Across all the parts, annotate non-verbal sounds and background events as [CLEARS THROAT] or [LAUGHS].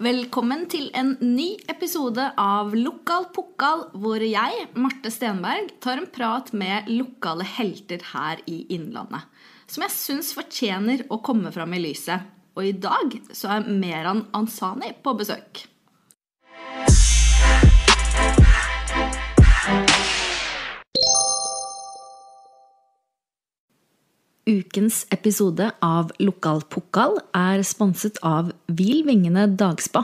Velkommen til en ny episode av Lokal Pokal, hvor jeg, Marte Stenberg, tar en prat med lokale helter her i Innlandet. Som jeg syns fortjener å komme fram i lyset. Og i dag så er Meran Ansani på besøk. Ukens episode av Lokal Pokal er sponset av Hvil vingene dagspa.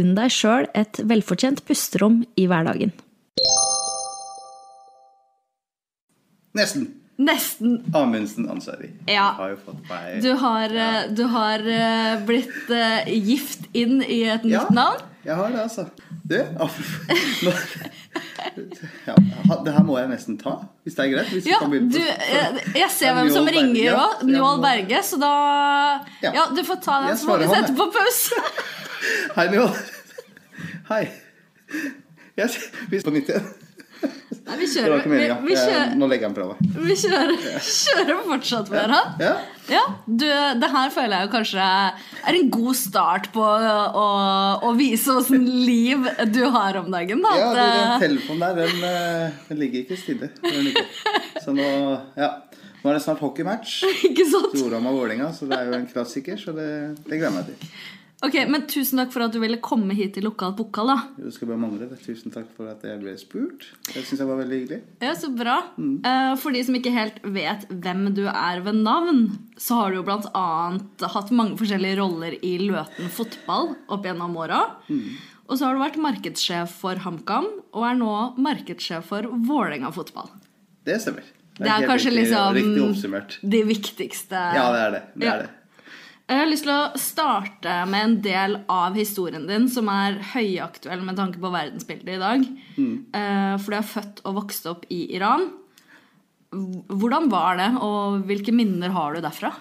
Unn deg sjøl et velfortjent pusterom i hverdagen. Nesten. Nesten. Amundsen Ansari. Ja. Har jo fått meg Du har, eh, du har eh, blitt eh, gift inn i et nytt Ja. navn. Jeg har det, altså. Du, [LAUGHS] ja, Det her må jeg nesten ta, hvis det er greit? Hvis Ja, du, eh, jeg ser hvem som ringer òg. Njål Berge. Så da Ja. Ja, du får ta den, så får vi sette på pause. [LAUGHS] Hei, Njål. Hei. Jeg, vi på nytt igjen. Nei, vi Det var kjører. ikke Vi, meninga. vi, kjører, Nå legger jeg den fra meg. vi kjører, [LAUGHS] kjører fortsatt med han. Ja. Ja, du, det her føler jeg jo kanskje er en god start på å, å vise åssen liv du har om dagen. Da. ja, den eh, telefonen der, den, eh, den ligger ikke stille. Så nå, ja. Nå er det snart hockeymatch. [LAUGHS] ikke sant? Storhamar Vålerenga, så det er jo en klassiker. Så det, det gleder jeg meg til. Ok, Men tusen takk for at du ville komme hit til Lokal Pokal. da. Det skal bare mangle det. Tusen takk for at jeg ble spurt. Det syns jeg var veldig hyggelig. Ja, Så bra. Eh, For de som ikke helt vet hvem du er ved navn, så har du jo annet hatt mange forskjellige roller i Løten fotball opp gjennom åra. Og så har du vært markedssjef for HamKam, og er nå markedssjef for Vålerenga fotball. Det stemmer. Det er helt kanskje riktig, liksom Riktig de viktigste Ja, det er det. det, er det. Jeg har lyst til å starte med en del av historien din som er høyaktuell med tanke på verdensbildet i dag. Mm. For du er født og vokst opp i Iran. Hvordan var det, og hvilke minner har du derfra?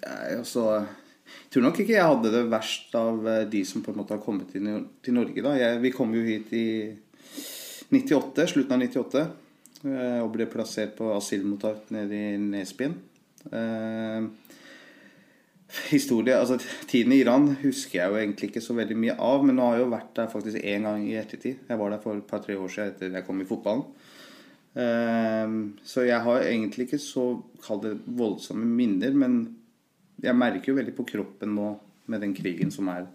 Jeg, også, jeg tror nok ikke jeg hadde det verst av eh, de som på en måte har kommet til, til Norge. da. Jeg, vi kom jo hit i 98, slutten av 98 eh, og ble plassert på asylmottak nede i Nesbyen. Historie, altså Tiden i Iran husker jeg jo egentlig ikke så veldig mye av, men nå har jeg jo vært der faktisk én gang i ettertid. Jeg var der for et par-tre år siden etter jeg kom i fotballen. Ehm, så jeg har egentlig ikke så kall voldsomme minner, men jeg merker jo veldig på kroppen nå med den krigen som er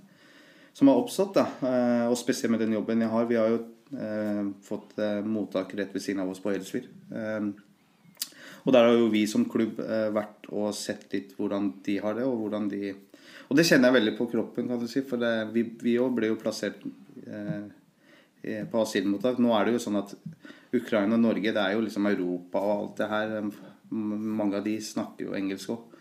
som har oppstått. da, Eh, Og spesielt med den jobben jeg har. Vi har jo eh, fått eh, mottak rett ved siden av oss på Elsfyr. Og der har jo vi som klubb eh, vært og sett litt hvordan de har det, og hvordan de Og det kjenner jeg veldig på kroppen, kan du si, for det, vi, òg ble jo plassert eh, eh, på asylmottak. Nå er det jo sånn at Ukraina og Norge, det er jo liksom Europa og alt det her. Mange av de snakker jo engelsk òg.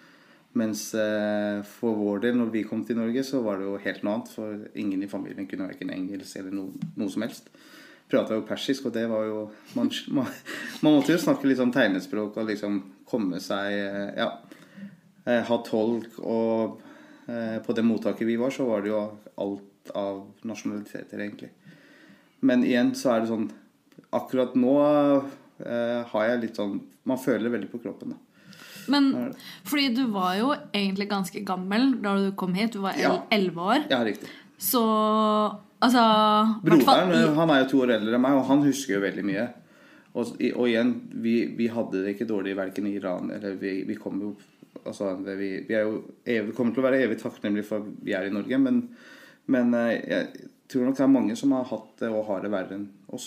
Mens eh, for vår del, når vi kom til Norge, så var det jo helt noe annet. For ingen i familien kunne verken engelsk eller noe, noe som helst. Prata jo persisk, og det var jo man, man, man måtte jo snakke litt sånn tegnespråk og liksom komme seg eh, Ja. eh, Ha tolk og eh, På det mottaket vi var, så var det jo alt av nasjonaliteter, egentlig. Men igjen så er det sånn Akkurat nå har jeg litt sånn Man føler det veldig på kroppen, da. Men fordi du var jo egentlig ganske gammel da du kom hit. Du var Ja. elleve år. Ja, riktig. Så altså Broderen i- han er jo to år eldre enn meg, og han husker jo veldig mye. Og, og igjen, vi, vi hadde det ikke dårlig verken i Iran eller vi, vi kom jo altså, vi, vi, er jo evig, kommer til å være evig takknemlige for at vi er i Norge, men, men eh, jeg tror nok det er mange som har hatt det og har det verre enn oss.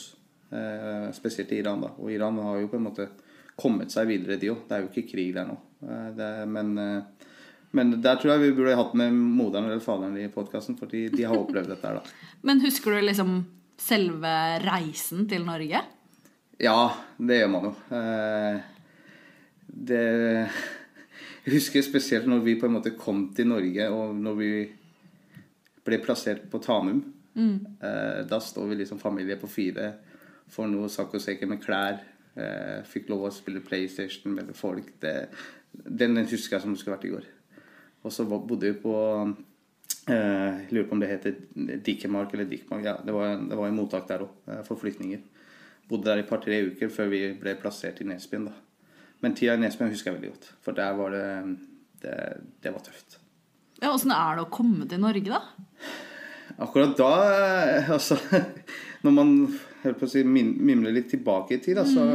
Eh, spesielt i Iran, da. Og Iran har jo på en måte kommet seg videre, de òg. Det er jo ikke krig der nå. Eh, det, men, eh, men der tror jeg vi burde hatt med moderen eller faderen i podkasten, for de, de har opplevd dette her, da. [LAUGHS] Men husker du liksom selve reisen til Norge? Ja, det gjør man jo. Eh, det Jeg husker spesielt når vi på en måte kom til Norge, og når vi ble plassert på Tanum. Mm. da står vi liksom familie på fire, får noe saccosekker med klær. Eh, fikk lov å spille PlayStation med folk. Det, den, den husker jeg som det skulle vært i går. Og så bodde vi på eh, Jeg lurer på om det heter Dikkemark eller Dikmark. Ja, det var, det var en mottak der òg, for flyktninger. Bodde der i et par-tre uker før vi ble plassert i Nesbyen. da. Men tida i Nesbyen husker jeg veldig godt, for der var det Det, det var tøft. Ja, Åssen er det å komme til Norge, da? Akkurat da eh, Altså, [LAUGHS] når man holdt på å si, mimler litt tilbake i tid, da, så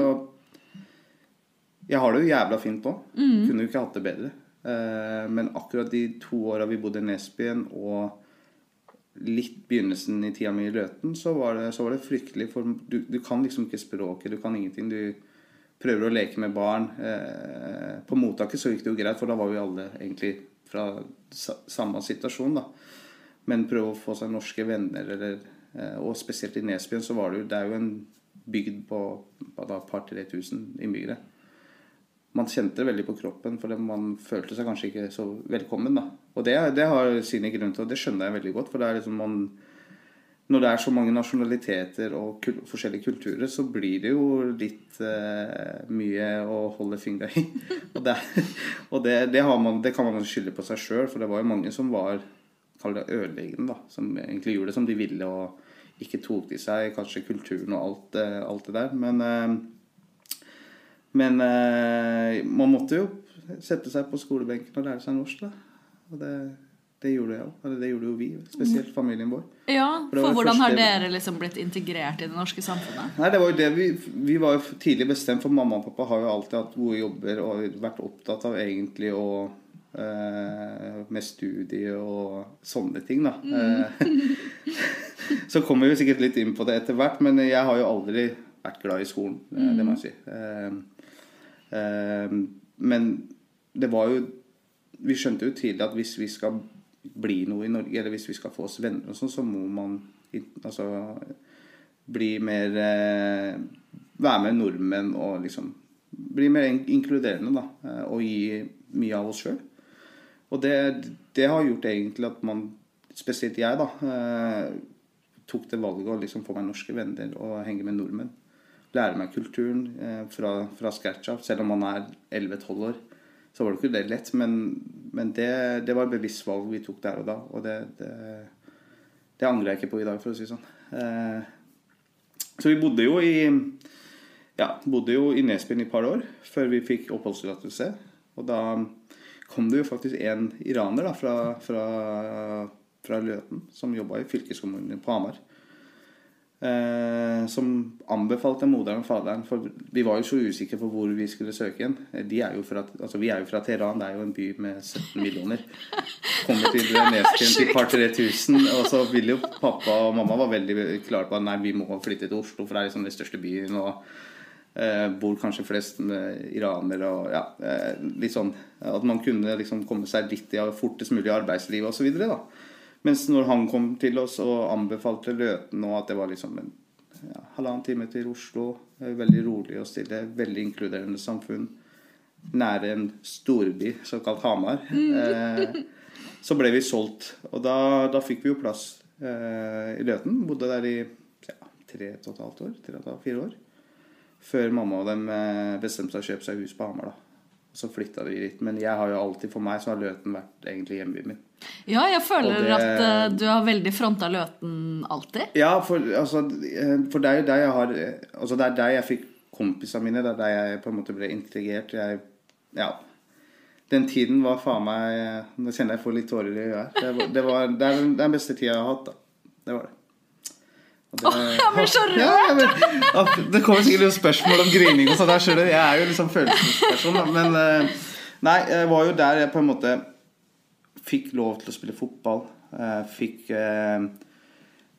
Jeg har det jo jævla fint nå. Kunne jo ikke hatt det bedre. Eh, Men akkurat de to åra vi bodde i Nesbyen, og litt begynnelsen i tida mi i Løten, så var det, så var det fryktelig. For du, du kan liksom ikke språket, du kan ingenting. Du prøver å leke med barn. Eh, På mottaket så gikk det jo greit, for da var vi alle egentlig fra samme situasjon, da. Men prøve å få seg norske venner, eller, eh, og spesielt i Nesbyen, så var det jo Det er jo en bygd på et par-tre tusen innbyggere. Man kjente det veldig på kroppen, for man følte seg kanskje ikke så velkommen. da. Og det, det har sine grunner til, og det skjønner jeg veldig godt. For det er liksom man Når det er så mange nasjonaliteter og kul forskjellige kulturer, så blir det jo litt eh, mye å holde fingra i. [LAUGHS] og det, og det, det, man, det kan man skylde på seg sjøl, for det var jo mange som var kall det ødeleggende, da. Som egentlig gjorde det som de ville og ikke tok til seg kanskje kulturen og alt, eh, alt det der. Men eh, men eh, man måtte jo sette seg på skolebenken og lære seg norsk, da. Og det, det gjorde jeg òg. Eller det gjorde jo vi, spesielt familien vår. Ja, For for hvordan har dere liksom blitt integrert i det norske samfunnet? Nei, det var jo det vi, vi var jo tidlig bestemt, for mamma og pappa har jo alltid hatt gode jobber og vært opptatt av egentlig å eh, med studie og sånne ting, da. Mm. [LAUGHS] så kommer vi sikkert litt inn på det etter hvert, men jeg har jo aldri vært glad i skolen. Mm. Det må jeg si. Eh, eh, men det var jo Vi skjønte jo tidlig at hvis vi skal bli noe i Norge, eller hvis vi skal få oss venner og sånn, så må man altså bli mer eh, Være med nordmenn og liksom bli mer inkluderende, da. eh, Og gi mye av oss sjøl. Og det, det har gjort egentlig at man, spesielt jeg, da, eh, tok det valget å liksom få meg norske venner og henge med nordmenn. Lære meg kulturen eh, fra, fra scratch av. Selv om man er 11-12 år, så var det ikke det lett. Men, men det, det var et bevisst valg vi tok der og da. Og det, det, det angrer jeg ikke på i dag, for å si det sånn. Eh, så vi bodde jo i ja, bodde jo i Nesbyen i et par år før vi fikk oppholdstillatelse. Og da kom det jo faktisk en iraner da, fra, fra, fra Løten som jobba i fylkeskommunen på Hamar. Eh, som anbefalte moderen og faderen, for vi var jo så usikre på hvor vi skulle søke jo fra, altså vi er jo fra Teheran, det er jo en by med 17 millioner. Kommer til Nesken til par-tre tusen, og så ville jo pappa og mamma var veldig klare på at nei, vi må flytte til Oslo, for det er liksom den største byen. og eh, bor kanskje flest med iranere og ja, eh, litt sånn At man kunne liksom komme seg litt i fortest mulig i arbeidslivet osv. Mens når han kom til oss og anbefalte Løten og at det var liksom en ja, halvannen time til Oslo, eh, veldig rolig og stille, veldig inkluderende samfunn, nære en storby, såkalt Hamar, [LAUGHS] eh, så ble vi solgt. Og da, da fikk vi jo plass eh, i Løten. Bodde der i ja, tre og et halvt år, tre og et halvt, fire år før mamma og dem eh, bestemte seg å kjøpe seg hus på Hamar. da. Og så flytta vi dit. Men jeg har jo alltid, for meg så har Løten vært egentlig hjembyen min. Ja, jeg føler det- at uh, du har veldig fronta Løten alltid. Ja, for, altså, eh, for det er jo der jeg har eh, Altså det er der jeg fikk kompisene mine. Det er der jeg på en måte ble integrert. Jeg, ja. Den tiden var faen meg Nå kjenner jeg får litt tårer i øyet. Det, var- det, var- det er den- beste tida jeg har hatt, da. Det var det. Åh, oh, jeg blir så rørt! Ja, men, det kommer sikkert noen spørsmål om grining og sånn. Jeg er jo liksom følelsesperson, da. Men nei, jeg var jo der jeg på en måte fikk lov til å spille fotball. eh, Fikk eh,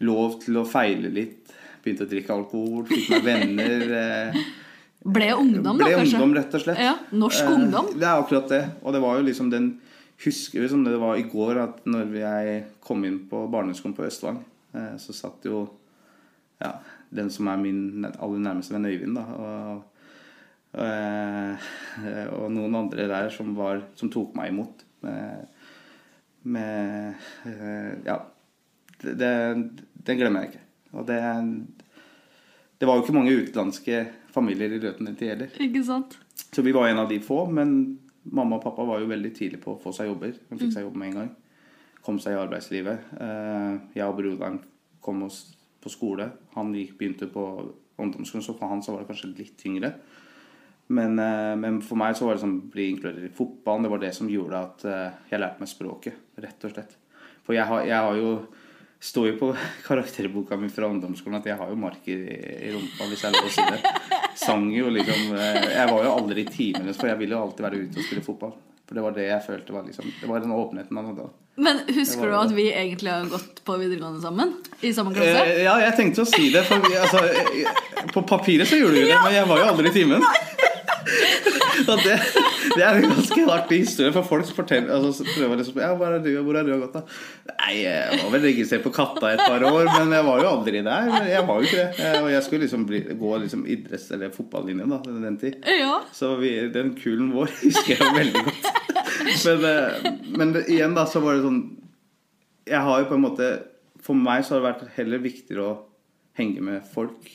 lov til å feile litt. Begynte å drikke alkohol. Fikk meg venner. eh, Ble ungdom, da, ble kanskje? ungdom, rett og slett. Ja, norsk Eh, ungdom. Det er akkurat det. Og det var jo liksom den Husker vi som det var i går, at når jeg kom inn på barneskolen på Østvang, eh, så satt jo ja, den som er min aller nærmeste venn Øyvind, da. Og, eh, og noen andre der som, var, som tok meg imot. Med, med eh, Ja. Det, glemmer jeg ikke. Og det, det var jo ikke mange utenlandske familier i Løten tid heller. Ikke sant? Så vi var en av de få, men mamma og pappa var jo veldig tidlig på å få seg jobber. Hun fikk seg jobb med en gang. Kom seg i arbeidslivet. Eh, Jeg og broderen kom oss på skole. Han gikk, begynte på ungdomsskolen, så for han så var det kanskje litt tyngre. Men, eh, men for meg så var det sånn bli inkludert i fotballen. Det var det som gjorde at eh, jeg lærte meg språket, rett og slett. For jeg har, jeg har jo står jo på [LAUGHS] karakterboka mi fra ungdomsskolen at jeg har jo marker i, i rumpa, hvis jeg lov å si det. Sang jo liksom eh, Jeg var jo aldri i timene, for jeg ville jo alltid være ute og spille fotball. For det var det jeg følte var liksom Det var den åpenheten man hadde. Men husker du at vi egentlig har gått på videregående sammen? I samme klasse? Eh, ja, jeg tenkte å si det, for vi- altså, på papiret så gjorde vi det, men jeg var jo aldri i timen. [LAUGHS] Det, det er en ganske artig historie, for folk forteller altså, prøver liksom ja, hvor er du, hvor er du gått, da? Nei, jeg var vel registrert på Katta et par år, men jeg var jo aldri der. Men Jeg var jo ikke det. Eh, Og jeg skulle liksom bli, gå liksom idretts- eller fotballinjen da, den tid. Ja. Så vi, den kulen vår [LAUGHS] husker jeg veldig godt. Men, eh, men det, igjen da, så var det sånn Jeg har jo på en måte For meg så har det vært heller viktigere å henge med folk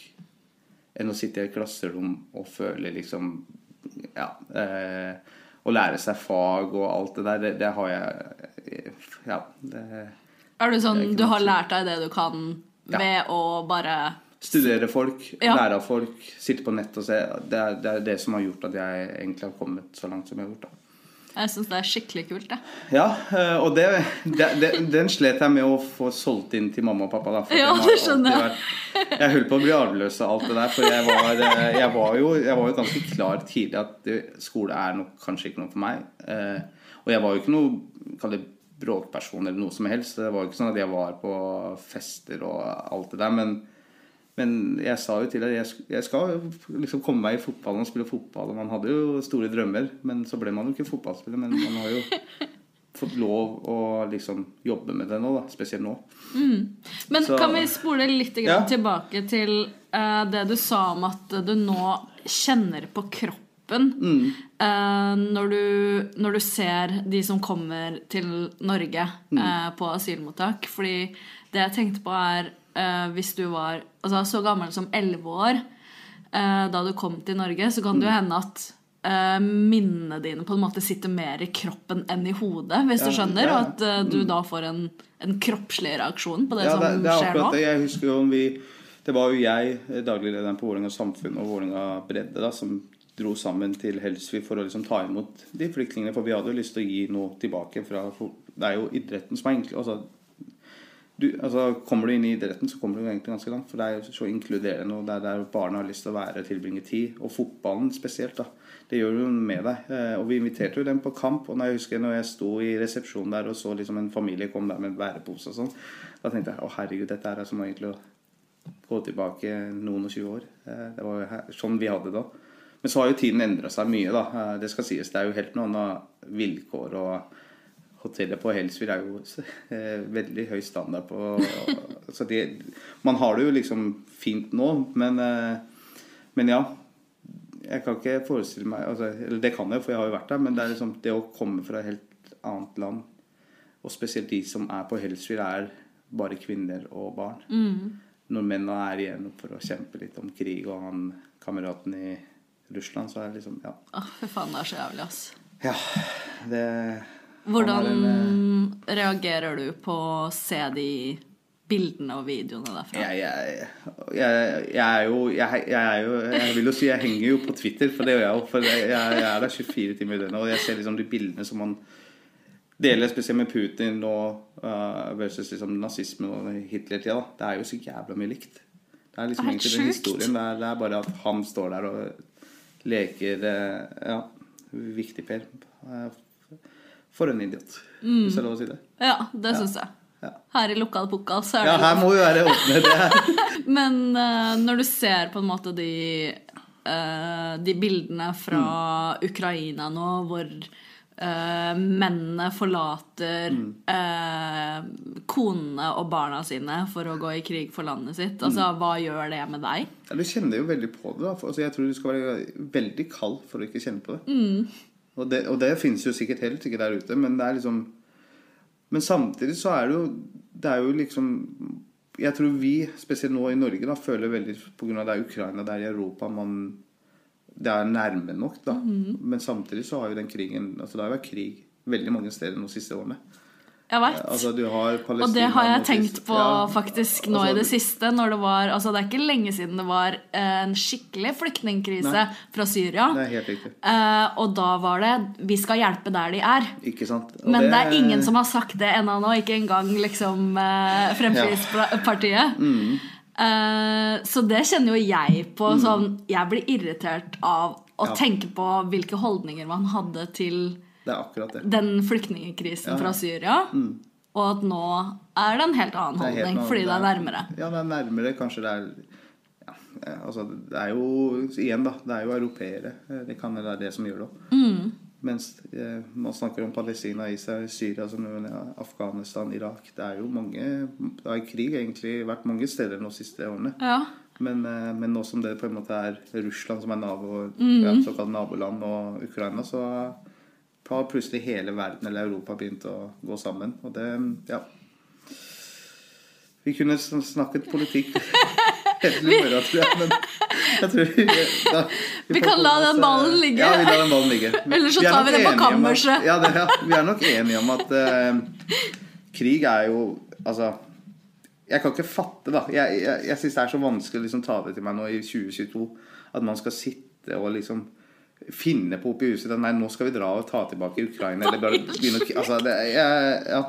enn å sitte i et klasserom og føle liksom Ja. Eh, å lære seg fag og alt det der, det, det har jeg Ja. Det, Er du sånn du har lært deg det du kan Ja. ved å bare studere folk, Ja. lære av folk, sitte på nett og se. Det er, det er det som har gjort at jeg egentlig har kommet så langt som jeg har gjort. da. Jeg syns det er skikkelig kult, jeg. Ja, eh, og det, det, det, den slet jeg med å få solgt inn til mamma og pappa. Da, Ja, det skjønner jeg. vært- Jeg holdt på å bli arveløs av alt det der. For jeg var, eh, jeg var, jo, jeg var jo ganske klar tidlig at skole er nok kanskje ikke noe for meg. Eh, Og jeg var jo ikke noe kall det bråkperson eller noe som helst. Det var jo ikke sånn at jeg var på fester og alt det der. Men, men jeg sa jo til deg jeg, jeg skal liksom komme meg i fotballen og spille fotball. Og man hadde jo store drømmer, men så ble man jo ikke fotballspiller. Men man har jo [LAUGHS] fått lov å liksom jobbe med det nå, da. Spesielt nå. Men Så- kan vi spole litt Ja. tilbake til uh, det du sa om at du nå kjenner på kroppen Mm. Uh, når, du, når du ser de som kommer til Norge Mm. uh, på asylmottak. Fordi det jeg tenkte på, er uh, hvis du var altså, så gammel som 11 år da du kom til Norge, så kan det Mm. jo hende at minnene dine på en måte sitter mer i kroppen enn i hodet, hvis du skjønner, ja, og at du da får en, en kroppslig reaksjon på det Ja, som det, det er skjer nå. det. Jeg husker jo om vi Det var jo jeg, dagliglederen daglig lederen på Vålerenga Samfunn og Vålerenga Bredde, da, som dro sammen til Helsvik for å liksom ta imot de flyktningene. For vi hadde jo lyst til å gi noe tilbake fra Det er jo idretten som er egentlig altså, du, altså, Kommer du inn i idretten, så kommer du egentlig ganske langt. For det er jo så inkluderende, og det er der barna har lyst til å være og tilbringe tid. Og fotballen spesielt, da. Det gjør jo med deg. Eh, Og vi inviterte jo dem på kamp. Og når jeg husker når jeg sto i resepsjonen der og så liksom en familie kom der med bærepose og sånn, da tenkte jeg å herregud, dette er som egentlig å gå tilbake noen og tjue år. Eh, Det var jo sånn vi hadde det da. Men så har jo tiden endra seg mye, da. Eh, Det skal sies. Det er jo helt noen av vilkår. og Hotellet på Helsfyr er jo [LAUGHS] eh, veldig høy standard på [LAUGHS] Så de, man har det jo liksom fint nå, men, eh, men ja. Jeg kan ikke forestille meg altså, Eller det kan jeg, for jeg har jo vært der, men det er liksom det å komme fra et helt annet land, og spesielt de som er på Helsfyr, er bare kvinner og barn. Når mennene er igjen for å kjempe litt om krig, og han kameraten i Russland, så er det liksom Ja. Åh, fy faen, det er så jævlig, ass. ja det Hvordan han er reagerer du på å se de bildene og videoene derfra? jeg, jeg, jeg, jeg er jo jeg, vil jo si jeg henger jo på Twitter, for det gjør jeg jo. For jeg, jeg er der 24 timer i døgnet, og jeg ser liksom de bildene som man deler, spesielt med Putin og uh, versus liksom nazismen og Hitler-tida. Det er jo så jævla mye likt. Det er liksom Det er egentlig den historien. Det er, det er bare at han står der og leker eh, Ja, viktig-Per. Eh, For en idiot, hvis det er lov å si det. Ja, det syns jeg. Ja. Her i Lokal Pokal så er det Ja, her må vi være åpne. Det her. [LAUGHS] Men uh, når du ser på en måte de, uh, de bildene fra Mm. Ukraina nå, hvor eh, mennene forlater Mm. eh, konene og barna sine for å gå i krig for landet sitt, altså Mm. hva gjør det med deg? Ja, du kjenner jo veldig på det. Da. Altså, jeg tror du skal være veldig kald for å ikke kjenne på det. Mm. Og det, og det finnes jo sikkert helt sikkert der ute, men det er liksom Men samtidig så er det jo Det er jo liksom Jeg tror vi, spesielt nå i Norge, da, føler veldig pga. det er Ukraina, det er i Europa man Det er nærme nok, da. Mm. Men samtidig så har jo den krigen Altså det har vært krig veldig mange steder de siste årene. Jeg vet. Altså, du har Og det har jeg tenkt på Ja, faktisk nå altså, i det siste. Når det var Altså, det er ikke lenge siden det var eh, en skikkelig flyktningkrise Nei. fra Syria. Det er helt riktig. Eh, og da var det 'vi skal hjelpe der de er'. Ikke sant? Og Men det er ingen som har sagt det ennå nå. Ikke engang liksom eh, Fremskrittspartiet. Mm. Eh, så det kjenner jo jeg på. Sånn, jeg blir irritert av å Ja. tenke på hvilke holdninger man hadde til Det er akkurat det. den flyktningkrisen Ja. fra Syria. Og at nå er det en helt annen Det er helt holdning noe- fordi det er nærmere. Ja, det er nærmere. Kanskje det er ja, eh, altså, Det er jo Igjen, da. Det er jo europeere. Eh, Det kan være det som gjør det. Mm. Mens eh, man snakker om Palestina, Israel, Syria, ja, Afghanistan, Irak Det er jo mange Det har krig egentlig vært mange steder de siste årene. Ja. Men, eh, men nå som det på en måte er Russland som er nabo, Mm. ja, såkalt naboland, og Ukraina, så har plutselig hele verden eller Europa begynt å gå sammen. Og det Ja. Vi kunne snakket politikk [LAUGHS] til tror jeg. Men jeg tror vi, da, Vi [LAUGHS] vi kan la den ballen eh, ligge. Ja, vi lar den ballen ligge. [LAUGHS] Eller så Vi tar vi det på kammerset. Ja, ja, vi er nok enige om at uh, krig er jo Altså jeg kan ikke fatte, da. Jeg, jeg, jeg syns det er så vanskelig å liksom, ta det til meg nå i 2022 at man skal sitte og liksom finne på oppi huset Nei, nå skal vi dra og ta tilbake Ukraina. Eller bare begynne å Altså, det, jeg, ja.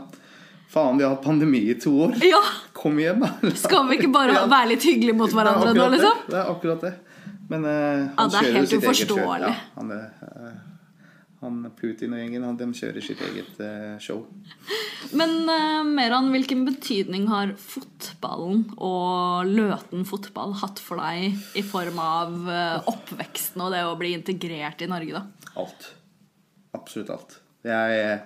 Faen, vi har hatt pandemi i to år. ja. Kom igjen, da. Skal vi ikke bare være litt hyggelige mot er hverandre nå, liksom? Det. det er akkurat det. Men uh, han Ja, er kjører jo sitt eget uforståelig. Ja, han, eh, han Putin og gjengen han, de kjører sitt eget uh, show. Men uh, Meran, hvilken betydning har fotballen og Løten fotball hatt for deg i form av oppveksten og det å bli integrert i Norge, da? Alt. Absolutt alt. Jeg,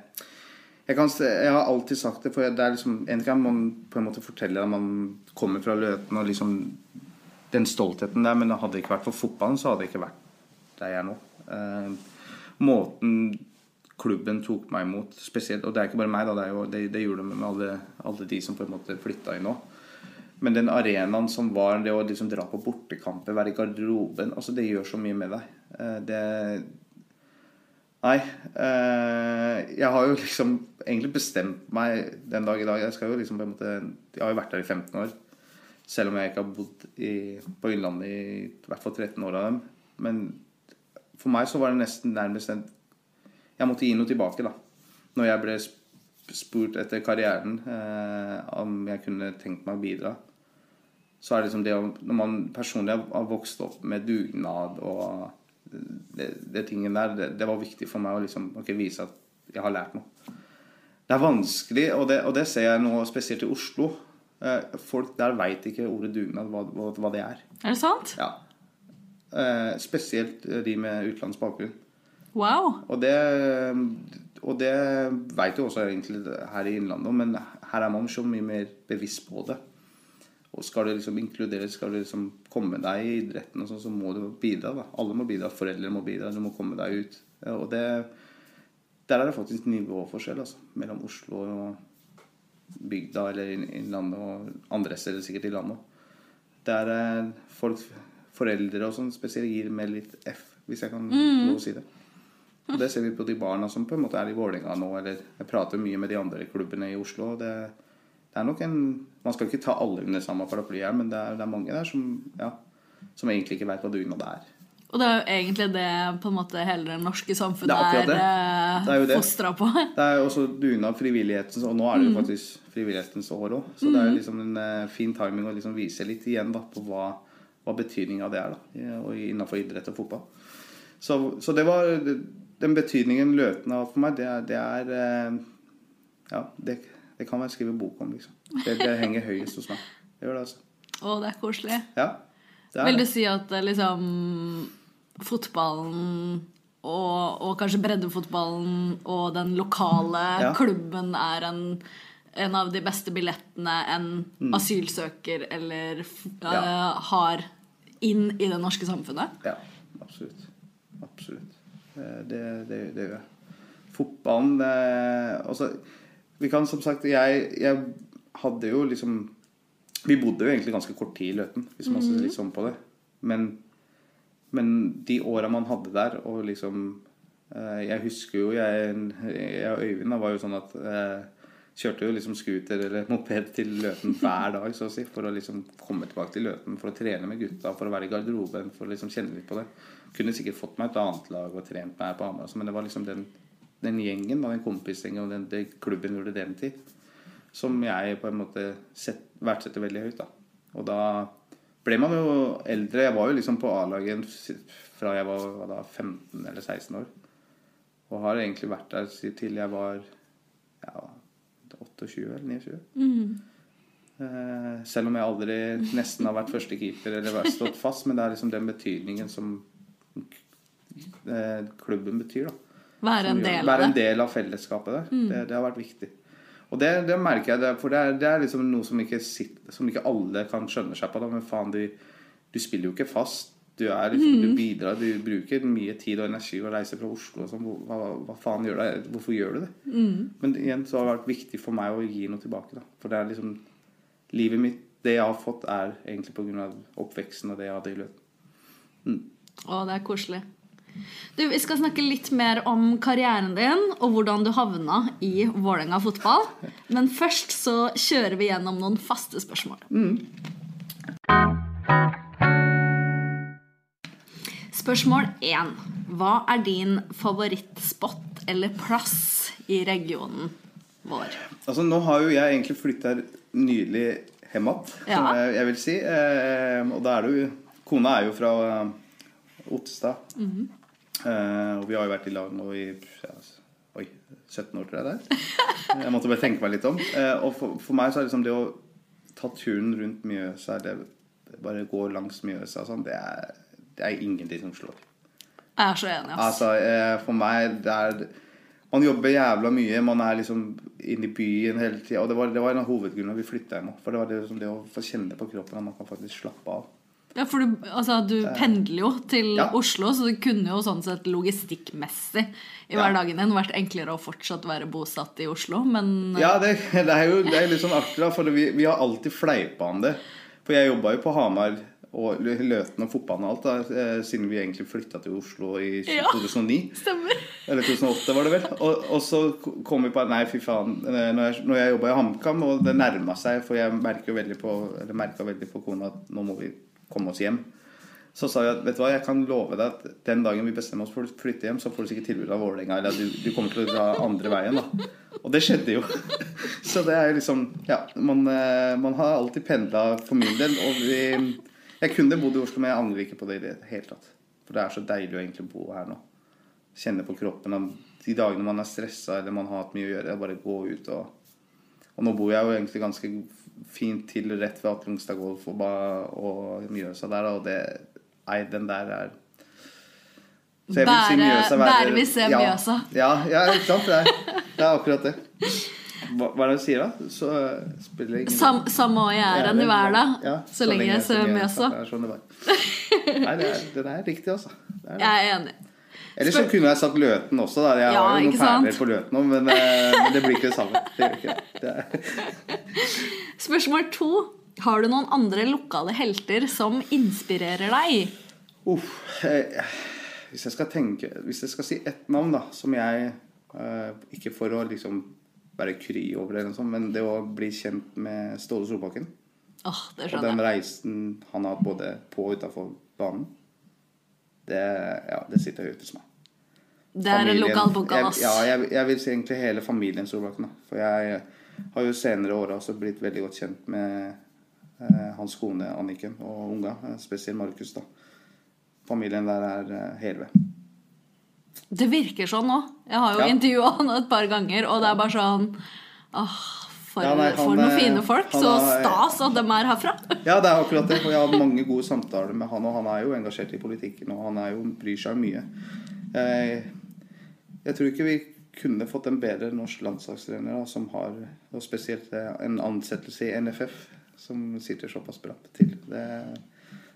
jeg, kan, jeg har alltid sagt det, for det er liksom En gang man på en måte forteller at man kommer fra Løten og liksom den stoltheten der, men hadde det ikke vært for fotballen, så hadde det ikke vært der jeg er nå. Eh, måten klubben tok meg imot, spesielt, og det er ikke bare meg, da, det, jo, det, det gjorde de med alle, alle de som på en måte flytta inn nå. Men den arenaen som var det å liksom dra på bortekamper, være i garderoben altså Det gjør så mye med deg. Eh, Det Nei. eh, Jeg har jo liksom egentlig bestemt meg den dag i dag. Jeg jo liksom måte Jeg har jo vært der i 15 år. Selv om jeg ikke har bodd i, på Innlandet i, i hvert fall 13 år av dem. Men for meg så var det nesten nærmest en Jeg måtte gi noe tilbake, da. Når jeg ble spurt etter karrieren eh, om jeg kunne tenkt meg å bidra så er det liksom det å Når man personlig har vokst opp med dugnad og det, det tingen der, det, det var viktig for meg å liksom okay, vise at jeg har lært noe. Det er vanskelig, og det, og det ser jeg nå spesielt i Oslo. Eh, folk der veit ikke ordet dugnad, hva, hva, hva det er. Er det sant? Ja. Eh, spesielt de med utenlandsk bakgrunn. Wow. Og det, og det veit jo også egentlig her i Innlandet, men her er man så mye mer bevisst på det. Og skal du liksom inkluderes, skal du liksom komme deg i idretten, og sånn, så må du bidra. da. Alle må bidra, foreldre må bidra, du må komme deg ut. Og det, der er det faktisk nivåforskjell altså, mellom Oslo og bygda eller inn- Innlandet og andre steder sikkert i landet. Der er folk, foreldre og sånn spesielt gir med litt F, hvis jeg kan lov å si det. Og det ser vi på de barna som på en måte er i Vålerenga nå, eller jeg prater mye med de andre klubbene i Oslo. og det, det er nok en Man skal ikke ta alle under samme paraply her, men det er, det er mange der som, ja, som egentlig ikke veit hva dugnad er. Og det er jo egentlig det på en måte hele det norske samfunnet er akkurat er, det. Det er jo det. fostra på. [LAUGHS] Det er jo også dugnad frivillighetens, og nå er det jo faktisk frivillighetens år òg. Så det er jo liksom en eh, fin timing å liksom vise litt igjen da, på hva, hva betydninga det er da, innenfor idrett og fotball. Så, så det var den betydningen Løten har hatt for meg, det er, det er eh, Ja, det, det kan man skrive bok om, liksom. Det, det henger høyest hos meg. Det gjør det, altså. Å, det er koselig. Ja. Det er Vil du det. si at eh, liksom fotballen og, og kanskje breddefotballen og den lokale Ja. klubben er en, en av de beste billettene en asylsøker eller Mm. Ja. eh, har inn i det norske samfunnet? Ja, absolutt. Absolutt. Eh, Det, det, det gjør jeg. Fotballen det, altså, Vi kan som sagt jeg, jeg hadde jo liksom Vi bodde jo egentlig ganske kort tid i Løten, hvis man ser litt sånn på det. Men, men de åra man hadde der, og liksom eh, Jeg husker jo jeg, jeg og Øyvind da, var jo sånn at eh, Kjørte jo liksom scooter eller [LAUGHS] moped til Løten hver dag så å si, for å liksom komme tilbake til Løten. For å trene med gutta, for å være i garderoben, for å liksom kjenne litt på det. Kunne sikkert fått meg et annet lag og trent meg på Hamar, men det var liksom den, den gjengen, den kompisgjengen og den, den klubben gjorde den tid, som jeg på en måte sett, verdsetter veldig høyt. da. Og da ble man jo eldre. Jeg var jo liksom på A-laget fra jeg var da, 15 eller 16 år. Og har egentlig vært der til jeg var ja, 28 eller 29. Mm. Eh, selv om jeg aldri nesten har vært førstekeeper eller vært stått fast. Men det er liksom den betydningen som eh, klubben betyr. da. Være en del av det. Være en del av fellesskapet der. Mm. Det, det, har vært viktig. Og det, det merker jeg, for det er, det er liksom noe som ikke, sitter, som ikke, alle kan skjønne seg på. Da. Men faen, du, du spiller jo ikke fast. Du, liksom, du, mm. bidrar, du bruker mye tid og energi å reise fra Oslo. Sånn, hva, hva, faen gjør det? Hvorfor gjør du det? Mm. Men igjen så har det vært viktig for meg å gi noe tilbake. Da. For det er liksom Livet mitt, det jeg har fått, er egentlig pga. oppveksten og det jeg hadde i løpet. Mm. Å, det er koselig. Du, Vi skal snakke litt mer om karrieren din og hvordan du havna i Vålerenga fotball. Men først så kjører vi gjennom noen faste spørsmål. Mm. Spørsmål 1. Hva er din favorittspot eller plass i regionen vår? Altså, nå har jo jeg egentlig flytta nydelig hjem igjen, ja. som jeg, jeg, vil si. Eh, og da er du Kona er jo fra uh, Ottestad. Mm -hmm. Eh, og vi har jo vært i lag nå i ja, Oi, 17 år, tror jeg det er. Jeg måtte bare tenke meg litt om. Eh, og for, for, meg så er det liksom det å ta turen rundt Mjøsa, det bare gå langs Mjøsa sånn, det er det er ingenting som slår. Jeg er så enig. Ass. Altså, eh, for meg det er Man jobber jævla mye. Man er liksom inne i byen hele tida. Og det var, det var en av hovedgrunnene vi flytta hjem. For det var det, liksom det å få kjenne på kroppen at man kan faktisk slappe av. Ja, for du, altså, du pendler jo til ja. Oslo, så det kunne jo sånn sett logistikkmessig i hverdagen din vært enklere å fortsatt være bosatt i Oslo, men Ja, det, [LAUGHS] det er jo det er litt sånn artig, for vi, vi har alltid fleipa om det. For jeg jobba jo på Hamar og Løten og fotballen og alt, da, eh, siden vi egentlig flytta til Oslo i 2009. Ja, stemmer. Eller 2008, var det vel. Og, og så kom vi på Nei, fy faen. Eh, når jeg, når jeg jobba i HamKam, og det nærma seg, for jeg merka veldig på veldig på kona at nå må vi komme oss hjem. Så sa jeg at vet du hva, jeg kan love deg at den dagen vi bestemmer oss for å flytte hjem, så får du sikkert tilbud av Vålerenga, eller du, du, kommer til å dra andre veien. da. Og det skjedde jo. [LAUGHS] Så det er jo liksom Ja, man, eh, man har alltid pendla for min del. Og vi jeg kunne bodd i Oslo, men jeg angrer ikke på det i det hele tatt. For det er så deilig å egentlig bo her nå. Kjenne på kroppen. De dagene man er stressa eller man har hatt mye å gjøre, bare gå ut og Og nå bor jeg jo egentlig ganske fint til rett ved Atlungstad Golf og, og Mjøsa der, og det Nei, den der er så jeg vil si Mjøsa være Bære vi ser Mjøsa. Ja, ja, ikke sant. Det er, [LAUGHS] det er akkurat det. Hva, hva, er det du sier, da? Så spiller ingen Sam, Samme jeg er enn i verden, ja, så, så lenge jeg ser Mjøsa så. Sånn Nei, det er, det er riktig, altså. Er jeg er enig. Eller så kunne jeg sagt Løten også. Da. Jeg har jo noen perler på Løten òg, men, uh, men, det blir ikke det samme. Det ikke det. [LAUGHS] Spørsmål to. Har du noen andre lokale helter som inspirerer deg? Uh, eh, hvis jeg skal tenke Hvis jeg skal si ett navn, da, som jeg eh, Ikke for å liksom være kry over det, sånt, men det å bli kjent med Ståle Solbakken oh, Og den reisen han har hatt både på og utafor banen, det, ja, det sitter høyt hos meg. Det er familien, en ass. Ja, jeg, jeg, vil si egentlig hele familien Solbakken. For jeg har jo senere åra også blitt veldig godt kjent med eh, hans kone Anniken og unga, eh, spesielt Markus. da. Familien der er eh, hele ved. Det virker sånn nå. Jeg har jo ja. intervjua han et par ganger, og det er bare sånn åh, for, ja, nei, for, noen fine folk. Så stas at de er herfra. [LAUGHS] Ja, det er akkurat det. For jeg har hatt mange gode samtaler med han, og han er jo engasjert i politikken, og han er jo, bryr seg mye. Jeg, jeg tror ikke vi kunne fått en bedre norsk landslagstrener da, som har og spesielt en ansettelse i NFF, som sitter såpass bra til. Det,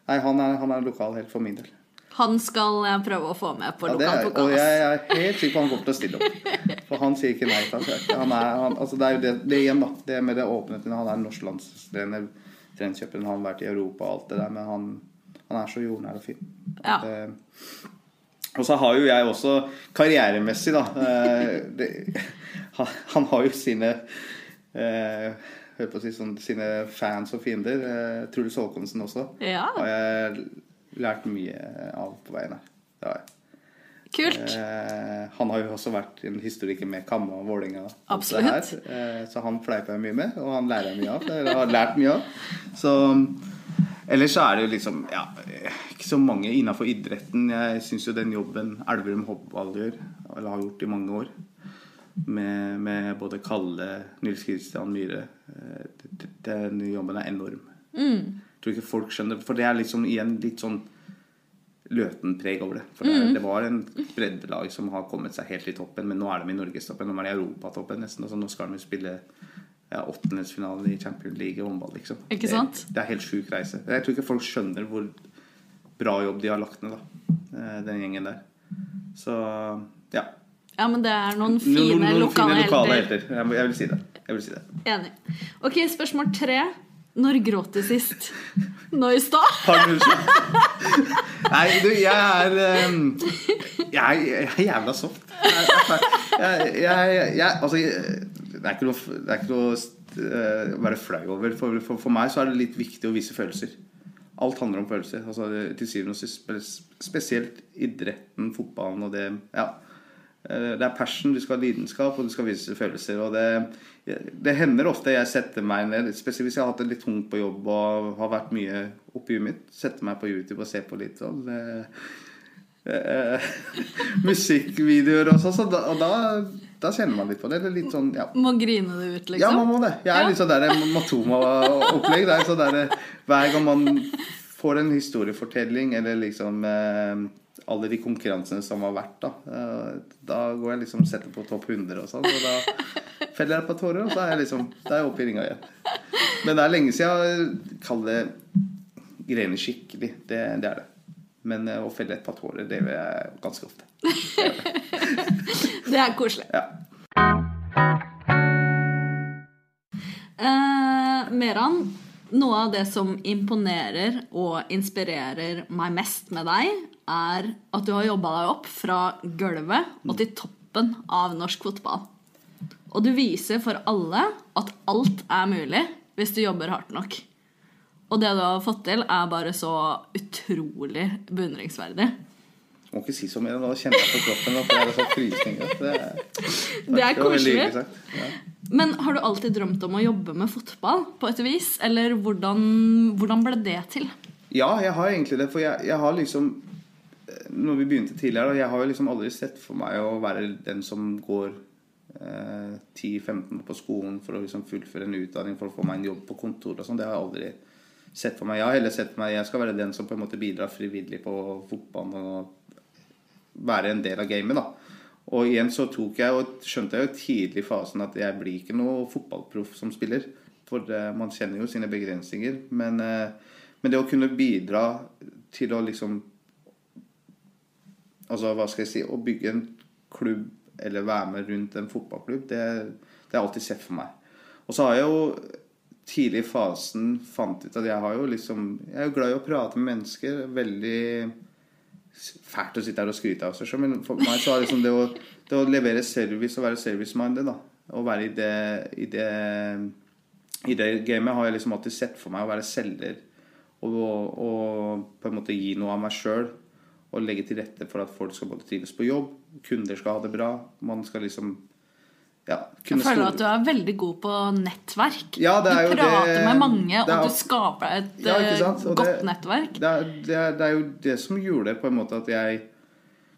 nei, han er, han er lokal helt for min del. Han skal jeg prøve å få med på ja, lokalpokal. Og jeg er helt sikker på han kommer til å stille opp. For han sier ikke nei takk. Han er, han, altså det er jo det, det igjen, da. Det med det åpenheten. Han er norsk landstrener. han har vært i Europa og alt det der. Men han, han er så jordnær og fin. Ja. Det, og så har jo jeg også karrieremessig, da det, Han har jo sine eh, hør på å si sånn, sine fans og fiender. Eh, Truls Håkonsen også. Ja. Og jeg lært mye av på veien her. Det har jeg. Kult. Eh, han har jo også vært en historiker med Kamma og det Absolutt. Eh, så han fleiper jeg mye med, og han lærer jeg mye av. Eller har lært mye av. Så Ellers så er det jo liksom ja, ikke så mange innafor idretten. Jeg syns jo den jobben Elverum Håndball gjør, eller har gjort i mange år, med, med både Kalle, Nils Kristian Myhre eh, Den jobben er enorm. Jeg tror ikke folk skjønner For det er liksom igjen litt sånn Løten-preg over det. For det, det var en breddelag som har kommet seg helt i toppen, men nå er de i norgestoppen. Nå er de i europatoppen nesten. Altså, nå skal de spille ja, åttendelsfinale i Champions League i håndball. Liksom. Ikke sant? Det, det er helt sjuk reise. Jeg tror ikke folk skjønner hvor bra jobb de har lagt ned, da. eh, Den gjengen der. Så ja. Ja, men det er noen fine noen, noen lokale, fine lokale helter. jeg vil si det. Jeg vil si det. Enig. Ok, spørsmål tre. Når gråt du sist? Nå i stad? Nei, du, jeg er ehm, Jeg er, jævla soft. Jeg, jeg, jeg, jeg Altså, det er ikke noe, det er ikke noe eh, å være flau over. For, for, for meg så er det litt viktig å vise følelser. Alt handler om følelser. Altså, til syvende og sist spesielt idretten, fotballen og det Ja. Eh, Det er passion, du skal ha lidenskap, og du skal vise følelser. Og det, det hender ofte jeg setter meg ned, spesielt hvis jeg har hatt det litt tungt på jobb og har vært mye oppi huet mitt, setter meg på YouTube og ser på litt sånn eh, eh, [LAUGHS] musikkvideoer og sånn, så da, og da, da kjenner man litt på det. Det er litt sånn, ja. Må grine det ut, liksom? Ja, man må det. Jeg er litt sånn der Matoma-opplegg. Sånn Hver gang man får en historiefortelling eller liksom eh, alle de konkurransene som har vært, da eh, Da går jeg liksom setter på topp 100 og sånn, og da feller jeg et par tårer, og så er jeg liksom Da er jeg oppe i ringa igjen. Men det er lenge siden jeg kaller det greiene skikkelig. Det, det er det. Men eh, å felle et par tårer, det gjør jeg ganske ofte. Det er koselig. Ja. Eh, Meran, noe av det som imponerer og inspirerer meg mest med deg, er at du har jobba deg opp fra gulvet og til toppen av norsk fotball. Og du viser for alle at alt er mulig hvis du jobber hardt nok. Og det du har fått til, er bare så utrolig beundringsverdig. Må ikke si så mye. Nå kjenner jeg på kroppen at det er sånn frysninger. Det Det er koselig. Ja. Men har du alltid drømt om å jobbe med fotball på et vis? Eller hvordan, hvordan ble det til? Ja, jeg har egentlig det. For jeg, jeg har liksom Når vi begynte tidligere, jeg har jo liksom aldri sett for meg å være den som går eh, 10-15 på skolen for å liksom fullføre en utdanning for å få meg en jobb på kontor og sånn. Det har jeg aldri sett for meg. Jeg har heller sett for meg jeg skal være den som på en måte bidrar frivillig på fotballen og være en del av gamet, da. Og igjen så tok jeg og skjønte jeg jo tidlig i fasen at jeg blir ikke noe fotballproff som spiller. For eh, man kjenner jo sine begrensninger. Men, eh, men det å kunne bidra til å liksom Altså, hva skal jeg si Å bygge en klubb eller være med rundt en fotballklubb, det, det har alltid sett for meg. Og så har jeg jo tidlig i fasen fant ut at jeg har jo liksom Jeg er jo glad i å prate med mennesker. Veldig fælt å sitte her og skryte av seg sjøl, men for meg så er liksom det å, det å levere service og være service-minded, da, og være i det, i det i det gamet har jeg liksom alltid sett for meg å være selger og, og på en måte gi noe av meg sjøl. Og legge til rette for at folk skal både trives på jobb, kunder skal ha det bra. Man skal liksom ja, Jeg føler at du er veldig god på nettverk. Ja, det er du prater det- med mange, er- og du skaper et Ja, eh, godt det- nettverk. Det er, det, er, det er jo det som gjorde på en måte at jeg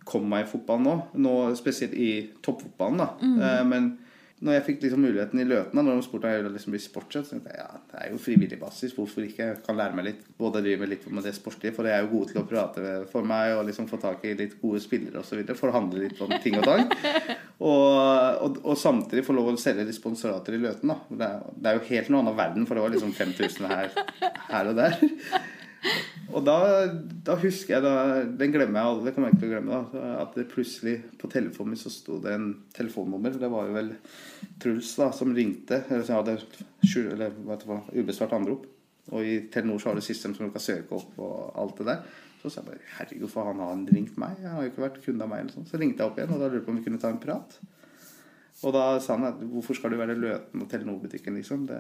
kom meg i fotballen nå. nå spesielt i toppfotballen, da. Mm. Eh, men når jeg fikk liksom muligheten i Løten, når de spurte om jeg ville liksom bli sportssjef, så tenkte jeg ja, det er jo frivillig basis. Hvorfor ikke? Jeg kan lære meg litt. Både drive litt med det sportslige, for jeg er jo god til å prate for meg og liksom få tak i litt gode spillere osv. Forhandle litt om ting og tang. [LAUGHS] Og, og, og samtidig få lov å selge litt sponsorater i Løten. da. Det er, det er jo helt noe annet verden, for det var liksom 5000 her, her og der. Og da, da husker jeg da, Den glemmer jeg aldri. Det kommer jeg ikke til å glemme. da, At det plutselig på telefonen min så sto det en telefonnummer. Det var jo vel Truls da, som ringte. Eller som hadde skjul- eller, vet du hva, ubesvart anrop. Og i Telenor så har du system som du kan søke opp og alt det der. Så sa jeg bare herregud, for han har han ringt meg? Han har jo ikke vært kunde av meg. eller sånn. Så ringte jeg opp igjen, og da lurte på om vi kunne ta en prat. Og da sa han at hvorfor skal du være Løten og Telenor-butikken, liksom? Det,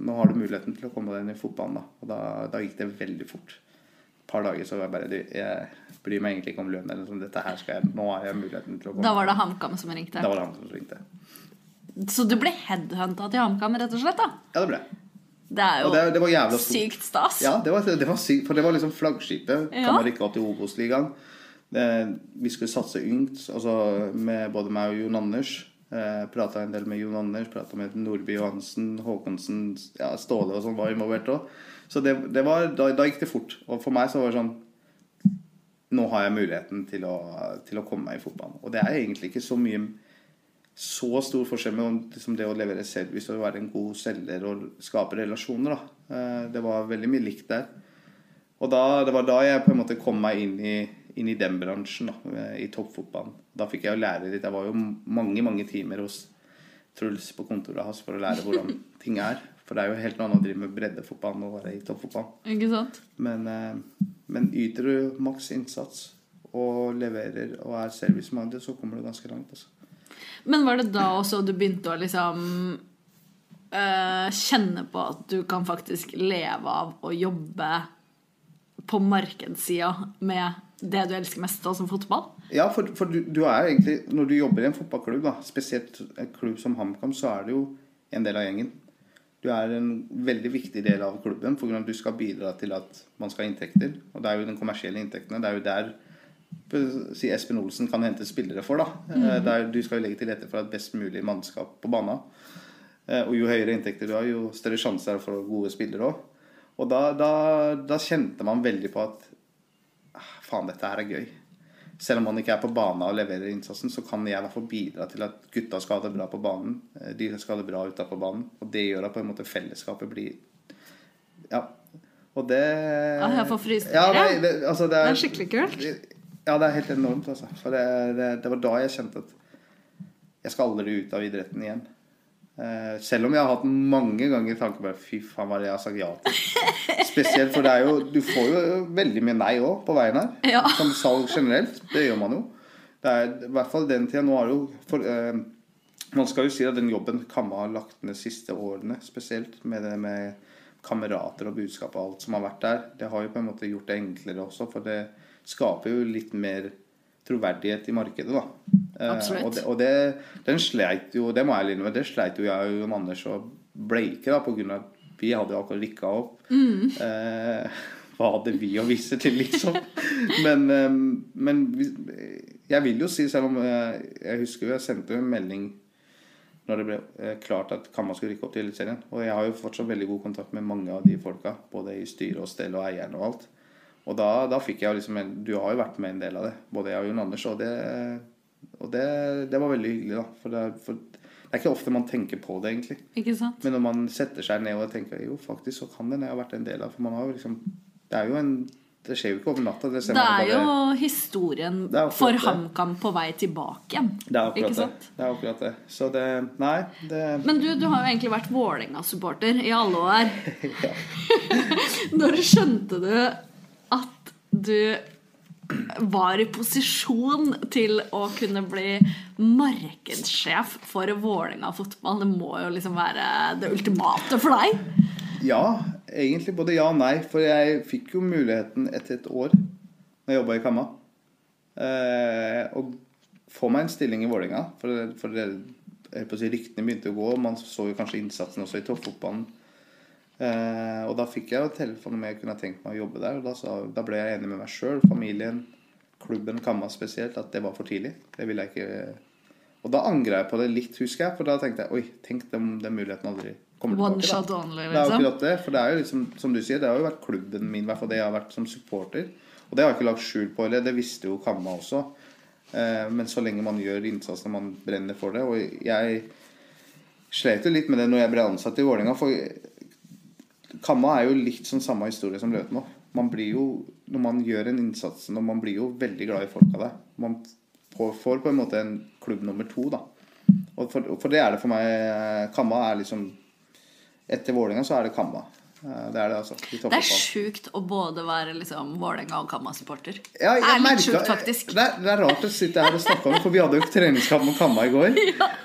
nå har du muligheten til å komme deg inn i fotballen, da. Og da, da gikk det veldig fort. Et par dager så var jeg bare du, Jeg bryr meg egentlig ikke om lønn eller sånn. Dette her skal jeg Nå har jeg muligheten til å komme. Da var det HamKam som ringte. Da var det HamKam som ringte. Så du ble headhunta til HamKam, rett og slett? da? Ja, det ble jeg. Det er jo det, det var sykt stas. Ja, det var, det var sykt, for det var liksom flaggskipet. Ja. Kan man rykke opp til Obos-ligaen. Eh, Vi skulle satse ungt, altså med både meg og Jon Anders. Eh, prata en del med Jon Anders, prata med Nordby Johansen, Håkonsen, ja, Ståle og sånn var involvert òg. Så det, det var, da, da gikk det fort. Og for meg så var det sånn Nå har jeg muligheten til å, til å komme meg i fotballen. Og det er egentlig ikke så mye så stor forskjell med liksom det å levere service og være en god selger og skape relasjoner. Da. Eh, Det var veldig mye likt der. Og da, det var da jeg på en måte kom meg inn i, inn i den bransjen, da, eh, i toppfotballen. Da fikk jeg jo lære litt. Jeg var jo mange, mange timer hos Truls på kontoret hans for å lære hvordan [LAUGHS] ting er. For det er jo helt noe annet å drive med breddefotball enn å være i toppfotball. Ikke sant? Men, eh, men yter du maks innsats og leverer og er service-minded, så kommer du ganske langt. Altså. Men var det da også du begynte å liksom øh, kjenne på at du kan faktisk leve av å jobbe på markedssida med det du elsker mest, som fotball? Ja, for, for du, du er egentlig Når du jobber i en fotballklubb, da, spesielt en klubb som HamKam, så er du jo en del av gjengen. Du er en veldig viktig del av klubben for at du skal bidra til at man skal ha inntekter. Og det er jo den kommersielle inntektene. Det er jo der si Espen Olsen kan hente spillere for. da. Eh, Der du skal jo legge til rette for et best mulig mannskap på banen. Eh, Og jo høyere inntekter du har, jo større sjanse er det for gode spillere òg. Og da, da, da kjente man veldig på at faen, dette her er gøy. Selv om han ikke er på banen og leverer innsatsen, så kan jeg i hvert fall bidra til at gutta skal ha det bra på banen. eh, De skal ha det bra utenfor banen. Og det gjør at på en måte fellesskapet blir Ja. Og det Ja, jeg får frysninger, Ja, det, det, altså det, Det er, er skikkelig kult. Ja, det er helt enormt, altså. For det, det, det var da jeg kjente at jeg skal aldri ut av idretten igjen. Eh, selv om jeg har hatt mange ganger tanker på Fy faen, hva er det jeg har sagt ja til? Spesielt, for det er jo Du får jo veldig mye nei òg på veien her. Ja. Som salg generelt. Det gjør man jo. Det er i hvert fall den tida nå det jo for, eh, Man skal jo si at den jobben Kamma har lagt ned de siste årene, spesielt med det med kamerater og budskap og alt som har vært der, det har jo på en måte gjort det enklere også, for det skaper jo litt mer troverdighet i markedet, da. Eh, Absolutt. Og, det, og det, den sleit jo, det må jeg innrømme, det sleit jo jeg og Jon Anders og Bleike da, av at vi hadde akkurat rikka opp. Eh, hva hadde vi å vise til, liksom? [LAUGHS] Men, eh, men jeg vil jo si, selv om eh, jeg husker jo jeg sendte en melding når det ble klart at Kamma skulle rykke opp til Eliteserien. Og jeg har jo fortsatt veldig god kontakt med mange av de folka, både i styre og stell og eierne og alt. Og da, da fikk jeg jo liksom en, Du har jo vært med en del av det, både jeg og Jon Anders, og det, og det, det var veldig hyggelig, da. For det, for det er ikke ofte man tenker på det, egentlig. Ikke sant? Men når man setter seg ned og tenker jo, faktisk så kan den jeg ha vært en del av. For man har jo liksom Det er jo en Det skjer jo ikke over natta. Det, Det er jo historien er for. HamKam på vei tilbake igjen. det er akkurat det. Det er akkurat det. Så det Nei, det Men du, du har jo egentlig vært Vålerenga-supporter i alle år. [LAUGHS] [LAUGHS] Når skjønte du du var i posisjon til å kunne bli markedssjef for Vålerenga fotball? Det må jo liksom være det ultimate for deg? Ja, egentlig både ja og nei. For jeg fikk jo muligheten etter et år når jeg jobba i Kamma, eh, å få meg en stilling i Vålerenga. For, for det, jeg på å si, ryktene begynte å gå, og man så jo kanskje innsatsen også i toppfotballen. Eh, og da fikk jeg jo telefon om jeg kunne tenkt meg å jobbe der. Og da, sa, da ble jeg enig med meg sjøl, familien, klubben Kamma spesielt, at det var for tidlig. Det ville jeg ikke Og da angra jeg på det litt, husker jeg. For da tenkte jeg oi, tenk om den muligheten aldri kommer One tilbake. da. shot only, Det er jo liksom. akkurat det. For det er jo liksom, som du sier, det har jo vært klubben min, i hvert fall det jeg har vært som supporter. Og det har jeg ikke lagt skjul på heller. Det visste jo Kamma også. Eh, men så lenge man gjør innsats når man brenner for det Og jeg slet jo litt med det når jeg ble ansatt i Vålerenga. For Kamma er jo litt sånn samme historie som Løten òg. Man blir jo, når man gjør en innsats, når man blir jo veldig glad i folka der. Man får, på en måte en klubb nummer to, da. Og for, for det er det for meg. Kamma er liksom Etter Vålerenga så er det Kamma. Eh, Det er det, altså. De Det er sjukt å både være liksom Vålerenga og Kamma-supporter. Ja, det er litt sjukt, faktisk. Det er, det er rart å sitte her og snakke om, for vi hadde jo treningskamp med Kamma i går. [LAUGHS]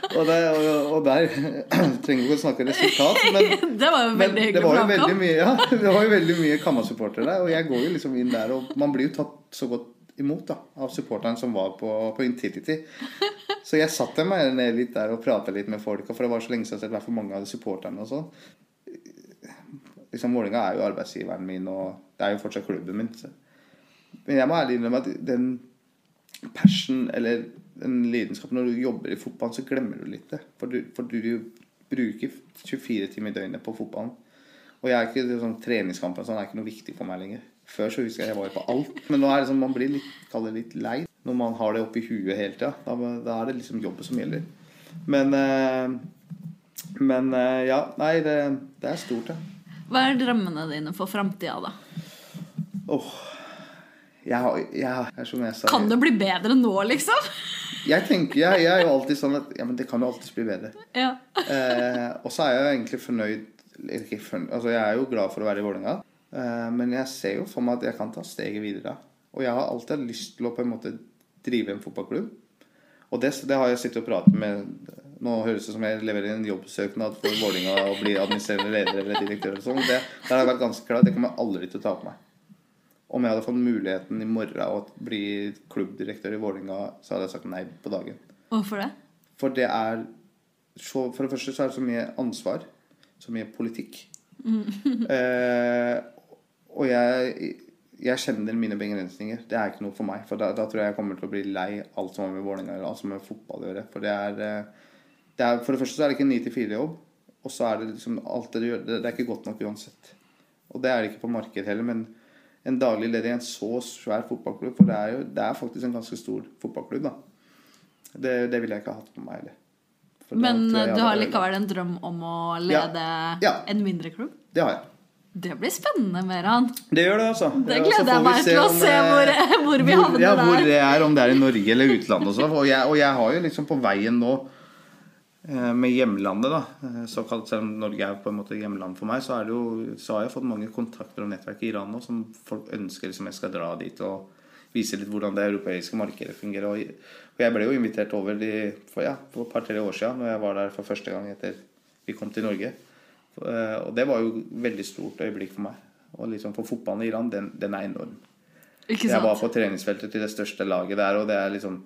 Og, det, og, og der [CLEARS THROAT] trenger vi ikke å snakke resultat, men, [LAUGHS] Det var jo veldig det hyggelig var jo veldig mye, [LAUGHS] ja, det var jo veldig mye Kamma-supportere der. Og jeg går jo liksom inn der, og man blir jo tatt så godt imot da, av supporteren som var på, på Intility. Så jeg satte meg ned litt der og pratet litt med folk, for det var så lenge siden jeg har sett mange av supporterne og sånn. Liksom, Vålerenga er jo arbeidsgiveren min, og det er jo fortsatt klubben min. Så. Men jeg må ærlig innrømme at den passion, eller den lidenskapen når du jobber i fotballen, så glemmer du litt det. For du, for du bruker 24 timer i døgnet på fotballen. Og jeg er ikke sånn treningskampen sånn er ikke noe viktig for meg lenger. Før så husker jeg jeg var på alt. Men nå er det sånn, man blir litt, kall det litt lei når man har det oppi huet hele tida. Da, da er det liksom jobben som gjelder. Men eh, Men eh, ja, nei, det, det er stort, ja. Hva er drømmene dine for framtida, da? Åh. Jeg har jeg, som jeg sa Kan det bli bedre nå, liksom? Jeg tenker, jeg, jeg er jo alltid sånn at ja, men det kan jo alltids bli bedre. Ja. Eh, og så er jeg jo egentlig fornøyd fornøyd, altså Jeg er jo glad for å være i Vålerenga, eh, men jeg ser jo for meg at jeg kan ta steget videre. Og jeg har alltid hatt lyst til å på en måte drive en fotballklubb. Og det, det har jeg sittet og pratet med Nå høres det som jeg leverer en jobbsøknad for Vålinga og blir administrerende leder eller direktør. og sånn. Det, det har jeg vært ganske klar. Det kommer jeg aldri til å ta på meg. Om jeg hadde fått muligheten i morgen å bli klubbdirektør i Vålinga, så hadde jeg sagt nei på dagen. Hvorfor det? For det er så, For det første så er det så mye ansvar. Så mye politikk. [LAUGHS] Eh, og jeg, jeg kjenner mine begrensninger. Det er ikke noe for meg. For da, da tror jeg jeg kommer til å bli lei alt som har med Vålerenga eller alt som har med fotball å gjøre. For det er, eh, det er For det første så er det ikke en 9-4-jobb. Og så er det liksom alt det du gjør Det det er ikke godt nok uansett. Og det er det ikke på markedet heller. Men en daglig leder i en så svær fotballklubb For det er jo det er faktisk en ganske stor fotballklubb, da. Det, det ville jeg ikke ha hatt på meg heller. Men du har hadde- likevel en drøm om å lede Ja. en mindre klubb? Det har jeg. Det blir spennende, Meran. Det gjør det, altså. Det gleder jeg meg til å se eh, hvor, hvor vi havner ja, hvor det er, om det er i Norge eller utlandet og sånn. Og, jeg- og jeg har jo liksom på veien nå med hjemlandet, da, eh, såkalt selv om Norge er på en måte hjemland for meg, så, det jo, så har jeg fått mange kontakter og nettverk i Iran nå som folk ønsker liksom jeg skal dra dit og vise litt hvordan det europeiske markedet fungerer. Og, jeg ble jo invitert over de, for, ja, for et par-tre år siden, når jeg var der for første gang etter vi kom til Norge. Eh, Og det var jo et veldig stort øyeblikk for meg. Og liksom for fotballen i Iran, den, den er enorm. Ikke Jeg var på treningsfeltet til det største laget der, og det er liksom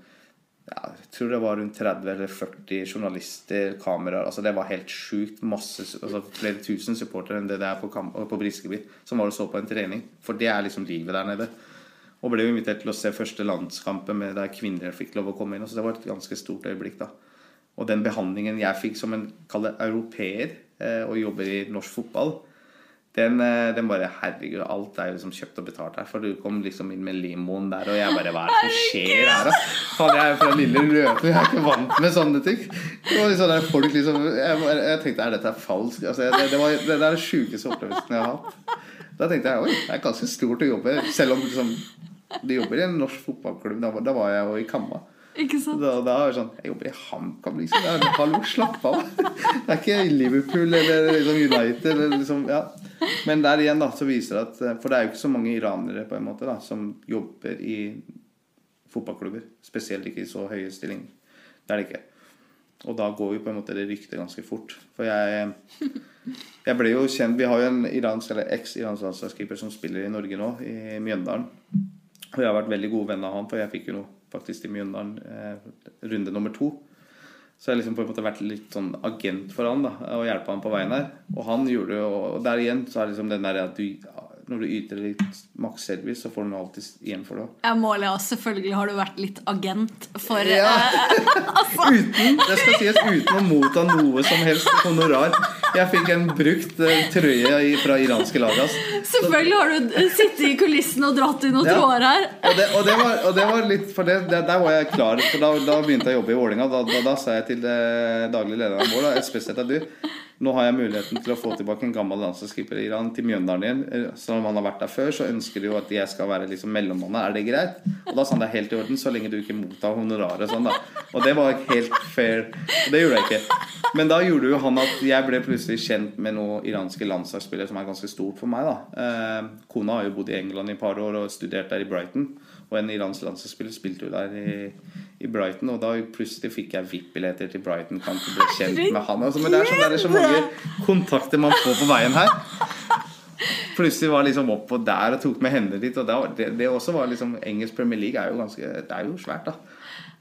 ja, Jeg tror det var rundt 30 eller 40 journalister, kameraer altså Det var helt sjukt. Masse, altså flere tusen supportere enn det det er på, på Briskeby, som var og så på en trening. For det er liksom livet der nede. Og ble invitert til å se første landskampen med der kvinner fikk lov å komme inn. Så det var et ganske stort øyeblikk, da. Og den behandlingen jeg fikk som en europeer eh, og jobber i norsk fotball, den, eh, den bare Herregud, alt er jo liksom kjøpt og betalt her. For du kom liksom inn med limoen der, og jeg bare Hva er det som skjer her, da? Faen, jeg er jo fra lille Løten, jeg er ikke vant med sånne ting. Det var liksom der folk liksom Jeg, jeg tenkte er dette falskt? Altså, det, det, var, det er den sjukeste opplevelsen jeg har hatt. Da tenkte jeg oi, det er ganske stort å jobbe, selv om liksom, du jobber i en norsk fotballklubb. Da, da var jeg jo i Kamma. Ikke sant? Da, da er det sånn Jeg jobber i HamKam, liksom. Det er, hallo, slapp av. [LAUGHS] Det er ikke Liverpool eller liksom United. Eller liksom, ja. Men der igjen da, så viser det at For det er jo ikke så mange iranere på en måte da, som jobber i fotballklubber. Spesielt ikke i så høye stillinger. Det er det ikke. Og da går jo på en måte det ryktet ganske fort. For jeg jeg ble jo kjent Vi har jo en iransk, eller eks-iransk landslagskeeper som spiller i Norge nå, i Mjøndalen. Og jeg har vært veldig god venn av han, for jeg fikk jo noe faktisk til Mjøndalen eh, runde nummer to. Så jeg liksom på en måte vært litt sånn agent for han da, og hjelpe han på veien her. Og han gjorde jo Og der igjen så er liksom den der at du når du yter litt maksservice, så får du alltid igjen for det. Jeg må le, altså, selvfølgelig har du vært litt agent for Ja. eh, [LAUGHS] Uten, det skal sies uten å motta noe som helst honorar. Jeg fikk en brukt eh, trøye fra iranske Lagas. Selvfølgelig har du sittet i kulissene og dratt i noen Ja. tråder her. Og det, og det, var, og det var litt For det, der var jeg klar. For da, da begynte jeg å jobbe i Vålerenga. Da, da, da sa jeg til eh, daglig leder vår, da, spesielt at du Nå har jeg muligheten til å få tilbake en gammel landslagsskipper i Iran til Mjøndalen igjen. Eh, Selv om han har vært der før, så ønsker de jo at jeg skal være liksom mellommannet. Er det greit? Og da sa han det er helt i orden, så lenge du ikke mottar honoraret. Sånn, da. Og det var helt fair. Og det gjorde jeg ikke. Men da gjorde jo han at jeg ble plutselig kjent med noen iranske landslagsspillere som er ganske stort for meg. da eh, Kona har jo bodd i England i et par år og studert der i Brighton. Og en iransk landslagsspiller spilte jo der i, i Brighton, og da plutselig fikk jeg VIP-billetter til Brighton-kamp og ble kjent med han. Altså, men det er, sånn, det er så mange kontakter man får på veien her. Plutselig var liksom oppå der og tok med henne dit. Og det, det også var liksom Engelsk Premier League er jo ganske Det er jo svært, da.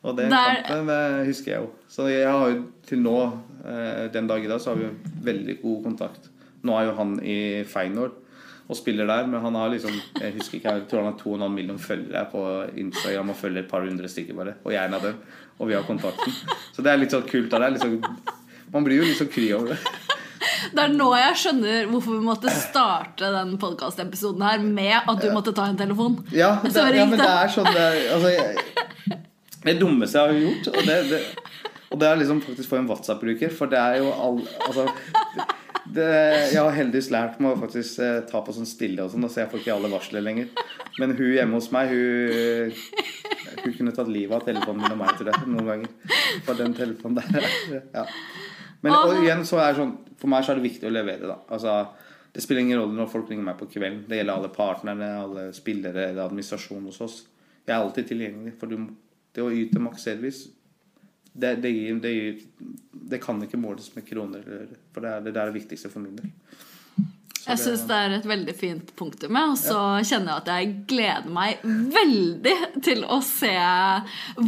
Og den Der- kampen det husker jeg jo. Så jeg har jo til nå, eh, den dag i dag, så har vi jo veldig god kontakt. Nå er jo han i Feyenoord og spiller der, men han har liksom Jeg husker ikke, jeg tror han har 2,5 millioner følgere på Instagram og følger et par hundre stykker bare. Og jeg er en av dem. Og vi har kontakten. Så det er litt sånn kult. av Det er litt sånn, man blir jo litt sånn kry over det. Det er nå jeg skjønner hvorfor vi måtte starte den podkastepisoden her med at du måtte ta en telefon. Ja, [LAUGHS] det, ja men det er sånn det er, altså, jeg, Det dummeste jeg har gjort, og det, det, og det er liksom faktisk for en WhatsApp-bruker, for det er jo all Altså det, Jeg har heldigvis lært meg å faktisk eh, ta på sånn stille og sånn, så jeg får ikke alle varsler lenger. Men hun hjemme hos meg, hun Hun kunne tatt livet av telefonen min og meg, til det noen ganger. For den telefonen der. Ja. Men og igjen så er det sånn For meg så er det viktig å levere, da. Altså det spiller ingen rolle når folk ringer meg på kvelden. Det gjelder alle partnerne, alle spillere eller administrasjon hos oss. Jeg er alltid tilgjengelig. For du, det å yte maks service, det, det, det, det kan ikke måles med kroner eller øre. For det er det, er det viktigste for min del. Så Jeg syns det er et veldig fint punktum, ja. og så kjenner jeg at jeg gleder meg veldig til å se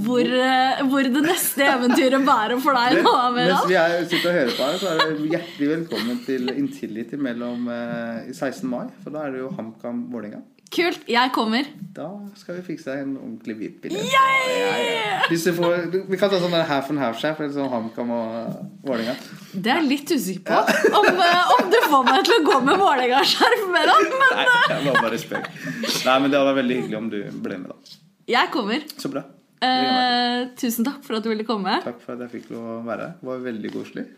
hvor, eh, hvor det neste eventyret bærer for deg nå, Mens vi er, sitter og hører på her, så er du hjertelig velkommen til Intility mellom eh, i 16. mai. For da er det jo HamKam Vålerenga. Kult. Jeg kommer. Da skal vi fikse deg en ordentlig VIP-billett. Ja, ja. Får, vi kan ta sånn half and half-skjerf. for sånn HamKam og Vålerenga. Det er jeg litt usikker på om, eh, om du får meg til å gå med Vålerenga-skjerf, Meral. Men Nei, jeg var bare spøk. Nei, men det hadde vært veldig hyggelig om du ble med, da. jeg kommer. Så bra. Eh, tusen takk for at du ville komme. Takk for at jeg fikk lov å være her. Det var veldig koselig.